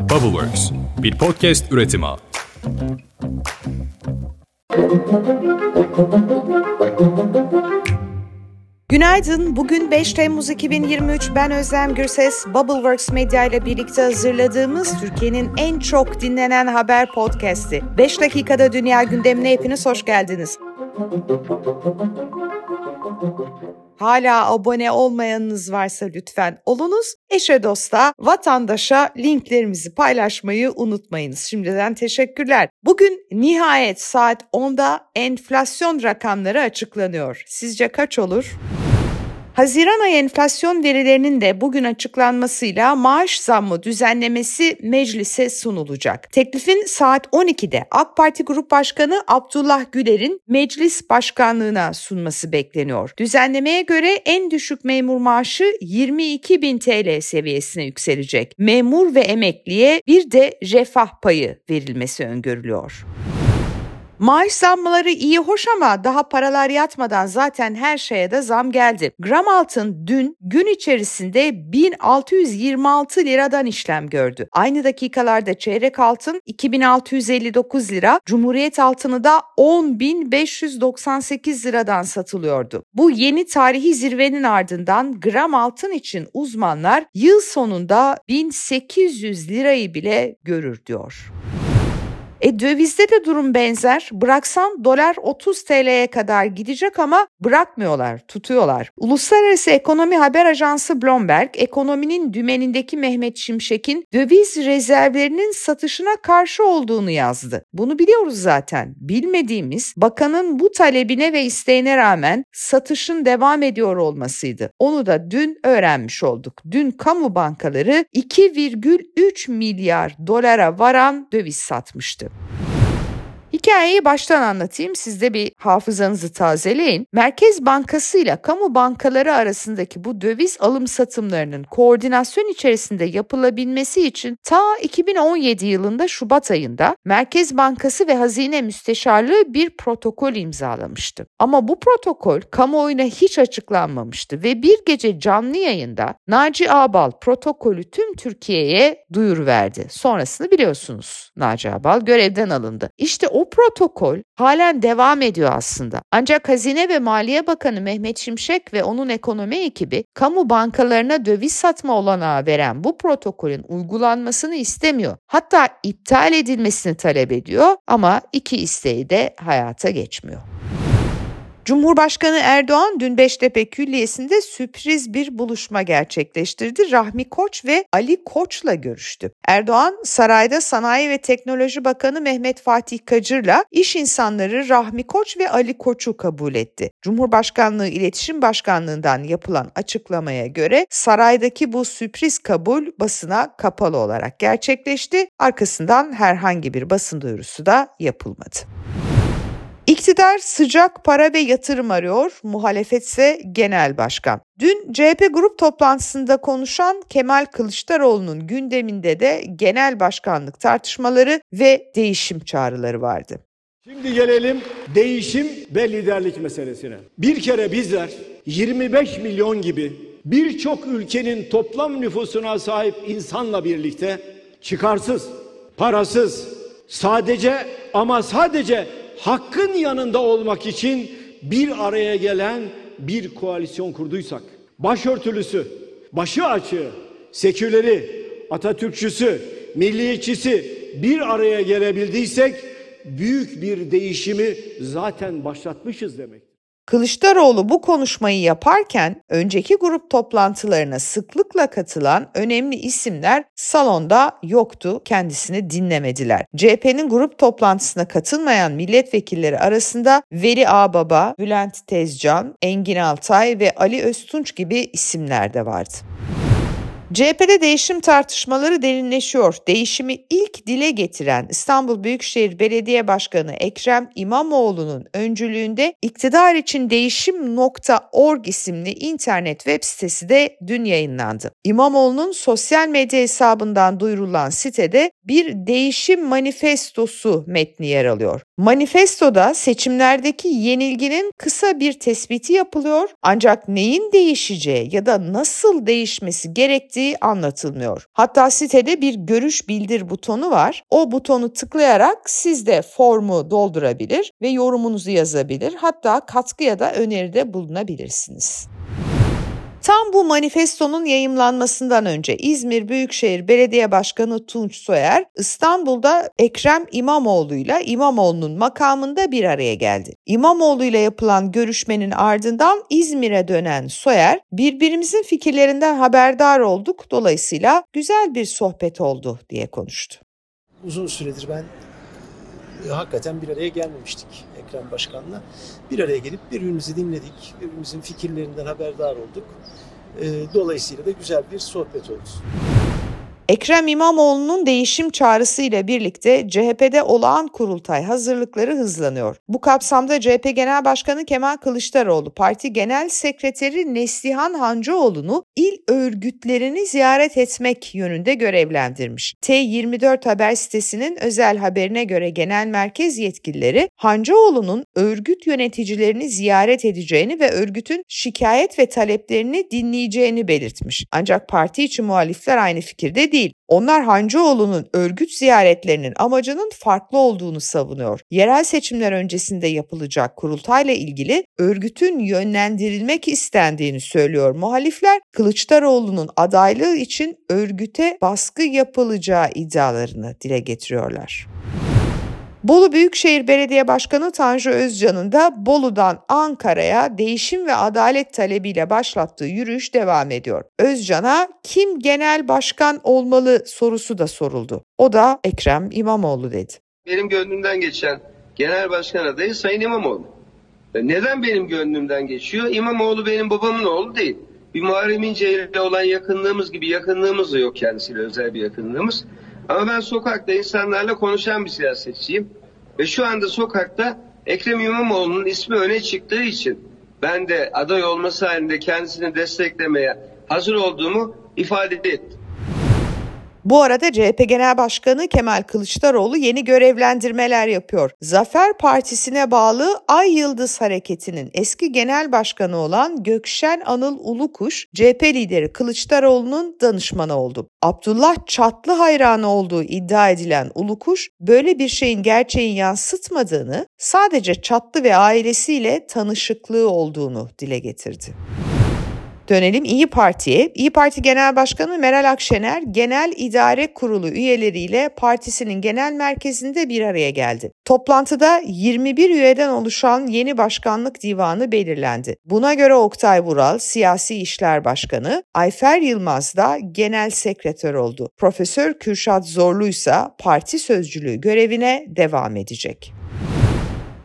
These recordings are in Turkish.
Bubbleworks, bir podcast üretimi. Günaydın. Bugün 5 Temmuz 2023. Ben Özlem Gürses. Bubbleworks Medya ile birlikte hazırladığımız Türkiye'nin en çok dinlenen haber podcast'i. 5 dakikada dünya gündemine hepiniz hoş geldiniz. Hala abone olmayanınız varsa lütfen olunuz. Eşe dosta, vatandaşa linklerimizi paylaşmayı unutmayınız. Şimdiden teşekkürler. Bugün nihayet saat 10'da enflasyon rakamları açıklanıyor. Sizce kaç olur? Haziran ayı enflasyon verilerinin de bugün açıklanmasıyla maaş zammı düzenlemesi meclise sunulacak. Teklifin saat 12'de AK Parti Grup Başkanı Abdullah Güler'in meclis başkanlığına sunması bekleniyor. Düzenlemeye göre en düşük memur maaşı 22 bin TL seviyesine yükselecek. Memur ve emekliye bir de refah payı verilmesi öngörülüyor. Maaş zamları iyi hoş ama daha paralar yatmadan zaten her şeye de zam geldi. Gram altın dün gün içerisinde 1626 liradan işlem gördü. Aynı dakikalarda çeyrek altın 2659 lira, Cumhuriyet altını da 10.598 liradan satılıyordu. Bu yeni tarihi zirvenin ardından gram altın için uzmanlar yıl sonunda 1800 lirayı bile görür diyor. E dövizde de durum benzer. Bıraksan dolar 30 TL'ye kadar gidecek ama bırakmıyorlar, tutuyorlar. Uluslararası Ekonomi Haber Ajansı Bloomberg, ekonominin dümenindeki Mehmet Şimşek'in döviz rezervlerinin satışına karşı olduğunu yazdı. Bunu biliyoruz zaten. Bilmediğimiz bakanın bu talebine ve isteğine rağmen satışın devam ediyor olmasıydı. Onu da dün öğrenmiş olduk. Dün kamu bankaları 2,3 milyar dolara varan döviz satmıştı. Hikayeyi baştan anlatayım. Siz de bir hafızanızı tazeleyin. Merkez Bankası ile kamu bankaları arasındaki bu döviz alım satımlarının koordinasyon içerisinde yapılabilmesi için ta 2017 yılında Şubat ayında Merkez Bankası ve Hazine Müsteşarlığı bir protokol imzalamıştı. Ama bu protokol kamuoyuna hiç açıklanmamıştı ve bir gece canlı yayında Naci Ağbal protokolü tüm Türkiye'ye duyuruverdi. Sonrasını biliyorsunuz. Naci Ağbal görevden alındı. İşte o protokol halen devam ediyor aslında. Ancak Hazine ve Maliye Bakanı Mehmet Şimşek ve onun ekonomi ekibi kamu bankalarına döviz satma olanağı veren bu protokolün uygulanmasını istemiyor. Hatta iptal edilmesini talep ediyor ama iki isteği de hayata geçmiyor. Cumhurbaşkanı Erdoğan dün Beştepe Külliyesi'nde sürpriz bir buluşma gerçekleştirdi. Rahmi Koç ve Ali Koç'la görüştü. Erdoğan sarayda Sanayi ve Teknoloji Bakanı Mehmet Fatih Kacır'la iş insanları Rahmi Koç ve Ali Koç'u kabul etti. Cumhurbaşkanlığı İletişim Başkanlığı'ndan yapılan açıklamaya göre saraydaki bu sürpriz kabul basına kapalı olarak gerçekleşti. Arkasından herhangi bir basın duyurusu da yapılmadı. İktidar sıcak para ve yatırım arıyor, muhalefetse genel başkan. Dün CHP grup toplantısında konuşan Kemal Kılıçdaroğlu'nun gündeminde de genel başkanlık tartışmaları ve değişim çağrıları vardı. Şimdi gelelim değişim ve liderlik meselesine. Bir kere bizler 25 milyon gibi birçok ülkenin toplam nüfusuna sahip insanla birlikte çıkarsız, parasız, sadece ama sadece hakkın yanında olmak için bir araya gelen bir koalisyon kurduysak, başörtülüsü, başı açığı, seküleri, Atatürkçüsü, milliyetçisi bir araya gelebildiysek büyük bir değişimi zaten başlatmışız demek. Kılıçdaroğlu bu konuşmayı yaparken önceki grup toplantılarına sıklıkla katılan önemli isimler salonda yoktu, kendisini dinlemediler. CHP'nin grup toplantısına katılmayan milletvekilleri arasında Veli Ağbaba, Bülent Tezcan, Engin Altay ve Ali Öztunç gibi isimler de vardı. CHP'de değişim tartışmaları derinleşiyor. Değişimi ilk dile getiren İstanbul Büyükşehir Belediye Başkanı Ekrem İmamoğlu'nun öncülüğünde iktidar için değişim.org isimli internet web sitesi de dün yayınlandı. İmamoğlu'nun sosyal medya hesabından duyurulan sitede bir değişim manifestosu metni yer alıyor. Manifestoda seçimlerdeki yenilginin kısa bir tespiti yapılıyor ancak neyin değişeceği ya da nasıl değişmesi gerektiği anlatılmıyor. Hatta sitede bir görüş bildir butonu var. O butonu tıklayarak siz de formu doldurabilir ve yorumunuzu yazabilir. Hatta katkı ya da öneride bulunabilirsiniz. Tam bu manifestonun yayımlanmasından önce İzmir Büyükşehir Belediye Başkanı Tunç Soyer İstanbul'da Ekrem İmamoğlu ile İmamoğlu'nun makamında bir araya geldi. İmamoğlu ile yapılan görüşmenin ardından İzmir'e dönen Soyer birbirimizin fikirlerinden haberdar olduk dolayısıyla güzel bir sohbet oldu diye konuştu. Uzun süredir ben e, hakikaten bir araya gelmemiştik Ekrem Başkan'la. Bir araya gelip birbirimizi dinledik, birbirimizin fikirlerinden haberdar olduk. E, dolayısıyla da güzel bir sohbet oldu. Ekrem İmamoğlu'nun değişim çağrısı ile birlikte CHP'de olağan kurultay hazırlıkları hızlanıyor. Bu kapsamda CHP Genel Başkanı Kemal Kılıçdaroğlu, Parti Genel Sekreteri Neslihan Hancıoğlu'nu il örgütlerini ziyaret etmek yönünde görevlendirmiş. T24 haber sitesinin özel haberine göre genel merkez yetkilileri Hancıoğlu'nun örgüt yöneticilerini ziyaret edeceğini ve örgütün şikayet ve taleplerini dinleyeceğini belirtmiş. Ancak parti içi muhalifler aynı fikirde değil değil. Onlar Hancıoğlu'nun örgüt ziyaretlerinin amacının farklı olduğunu savunuyor. Yerel seçimler öncesinde yapılacak kurultayla ilgili örgütün yönlendirilmek istendiğini söylüyor muhalifler. Kılıçdaroğlu'nun adaylığı için örgüte baskı yapılacağı iddialarını dile getiriyorlar. Bolu Büyükşehir Belediye Başkanı Tanju Özcan'ın da Bolu'dan Ankara'ya değişim ve adalet talebiyle başlattığı yürüyüş devam ediyor. Özcan'a kim genel başkan olmalı sorusu da soruldu. O da Ekrem İmamoğlu dedi. Benim gönlümden geçen genel başkan adayı Sayın İmamoğlu. E, neden benim gönlümden geçiyor? İmamoğlu benim babamın oğlu değil. Bir Muharrem İnce ile olan yakınlığımız gibi yakınlığımız da yok kendisiyle özel bir yakınlığımız. Ama ben sokakta insanlarla konuşan bir siyasetçiyim. Ve şu anda sokakta Ekrem İmamoğlu'nun ismi öne çıktığı için ben de aday olması halinde kendisini desteklemeye hazır olduğumu ifade ettim. Bu arada CHP Genel Başkanı Kemal Kılıçdaroğlu yeni görevlendirmeler yapıyor. Zafer Partisi'ne bağlı Ay Yıldız Hareketi'nin eski genel başkanı olan Gökşen Anıl Ulukuş, CHP lideri Kılıçdaroğlu'nun danışmanı oldu. Abdullah Çatlı hayranı olduğu iddia edilen Ulukuş, böyle bir şeyin gerçeğin yansıtmadığını, sadece Çatlı ve ailesiyle tanışıklığı olduğunu dile getirdi. Dönelim İyi Parti'ye. İyi Parti Genel Başkanı Meral Akşener Genel İdare Kurulu üyeleriyle partisinin genel merkezinde bir araya geldi. Toplantıda 21 üyeden oluşan yeni başkanlık divanı belirlendi. Buna göre Oktay Vural Siyasi İşler Başkanı, Ayfer Yılmaz da genel sekreter oldu. Profesör Kürşat Zorlu ise parti sözcülüğü görevine devam edecek.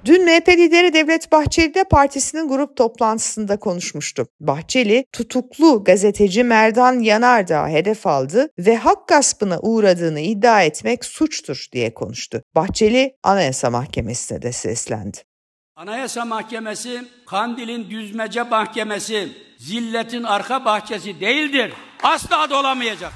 Dün MHP lideri Devlet Bahçeli de partisinin grup toplantısında konuşmuştu. Bahçeli tutuklu gazeteci Merdan Yanardağ hedef aldı ve hak gaspına uğradığını iddia etmek suçtur diye konuştu. Bahçeli Anayasa Mahkemesi'ne de seslendi. Anayasa Mahkemesi Kandil'in düzmece mahkemesi, zilletin arka bahçesi değildir. Asla da.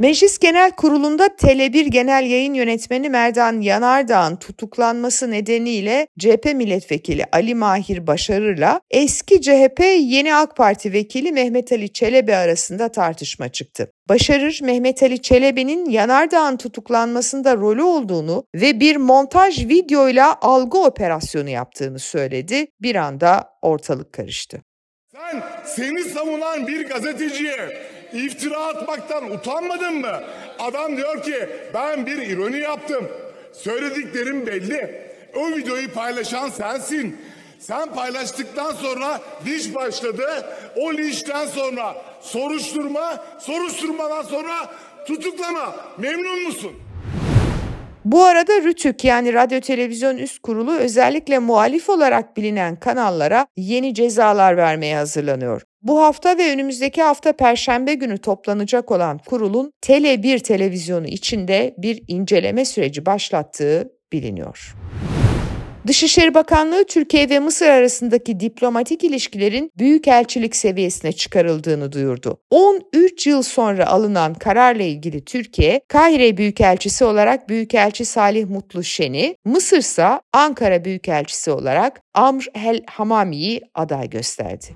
Meclis Genel Kurulu'nda Tele1 Genel Yayın Yönetmeni Merdan Yanardağ'ın tutuklanması nedeniyle CHP Milletvekili Ali Mahir Başarır'la eski CHP Yeni AK Parti Vekili Mehmet Ali Çelebi arasında tartışma çıktı. Başarır, Mehmet Ali Çelebi'nin Yanardağ'ın tutuklanmasında rolü olduğunu ve bir montaj videoyla algı operasyonu yaptığını söyledi. Bir anda ortalık karıştı. Sen seni savunan bir gazeteciye iftira atmaktan utanmadın mı? Adam diyor ki ben bir ironi yaptım. Söylediklerim belli. O videoyu paylaşan sensin. Sen paylaştıktan sonra linç başladı. O linçten sonra soruşturma, soruşturmadan sonra tutuklama. Memnun musun? Bu arada RTÜK yani Radyo Televizyon Üst Kurulu özellikle muhalif olarak bilinen kanallara yeni cezalar vermeye hazırlanıyor. Bu hafta ve önümüzdeki hafta Perşembe günü toplanacak olan kurulun Tele1 televizyonu içinde bir inceleme süreci başlattığı biliniyor. Dışişleri Bakanlığı Türkiye ve Mısır arasındaki diplomatik ilişkilerin büyükelçilik seviyesine çıkarıldığını duyurdu. 13 yıl sonra alınan kararla ilgili Türkiye, Kahire Büyükelçisi olarak Büyükelçi Salih Mutlu Şen'i, Mısır ise Ankara Büyükelçisi olarak Amr El Hamami'yi aday gösterdi.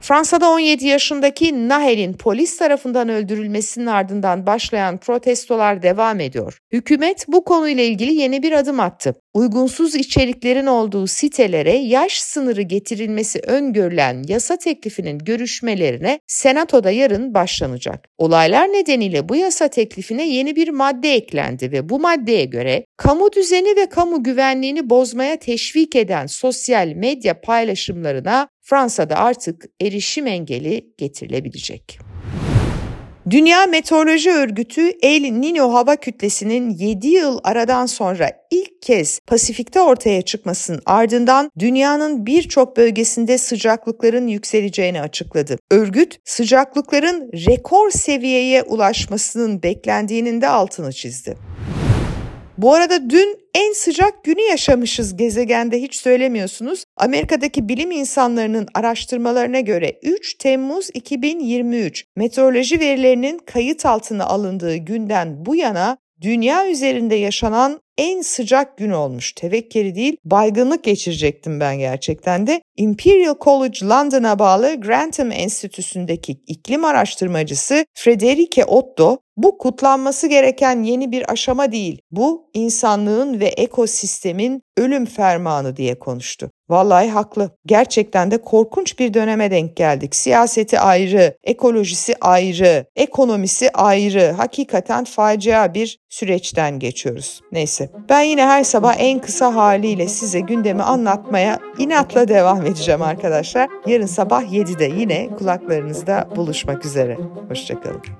Fransa'da 17 yaşındaki Nahel'in polis tarafından öldürülmesinin ardından başlayan protestolar devam ediyor. Hükümet bu konuyla ilgili yeni bir adım attı. Uygunsuz içeriklerin olduğu sitelere yaş sınırı getirilmesi öngörülen yasa teklifinin görüşmelerine Senato'da yarın başlanacak. Olaylar nedeniyle bu yasa teklifine yeni bir madde eklendi ve bu maddeye göre kamu düzeni ve kamu güvenliğini bozmaya teşvik eden sosyal medya paylaşımlarına Fransa'da artık erişim engeli getirilebilecek. Dünya Meteoroloji Örgütü El Niño hava kütlesinin 7 yıl aradan sonra ilk kez Pasifik'te ortaya çıkmasının ardından dünyanın birçok bölgesinde sıcaklıkların yükseleceğini açıkladı. Örgüt sıcaklıkların rekor seviyeye ulaşmasının beklendiğinin de altını çizdi. Bu arada dün en sıcak günü yaşamışız gezegende hiç söylemiyorsunuz. Amerika'daki bilim insanlarının araştırmalarına göre 3 Temmuz 2023 meteoroloji verilerinin kayıt altına alındığı günden bu yana dünya üzerinde yaşanan en sıcak gün olmuş. Tevekkeli değil, baygınlık geçirecektim ben gerçekten de. Imperial College London'a bağlı Grantham Enstitüsü'ndeki iklim araştırmacısı Frederike Otto, bu kutlanması gereken yeni bir aşama değil, bu insanlığın ve ekosistemin ölüm fermanı diye konuştu. Vallahi haklı. Gerçekten de korkunç bir döneme denk geldik. Siyaseti ayrı, ekolojisi ayrı, ekonomisi ayrı. Hakikaten facia bir süreçten geçiyoruz. Neyse. Ben yine her sabah en kısa haliyle size gündemi anlatmaya inatla devam edeceğim arkadaşlar. Yarın sabah 7'de yine kulaklarınızda buluşmak üzere. Hoşçakalın.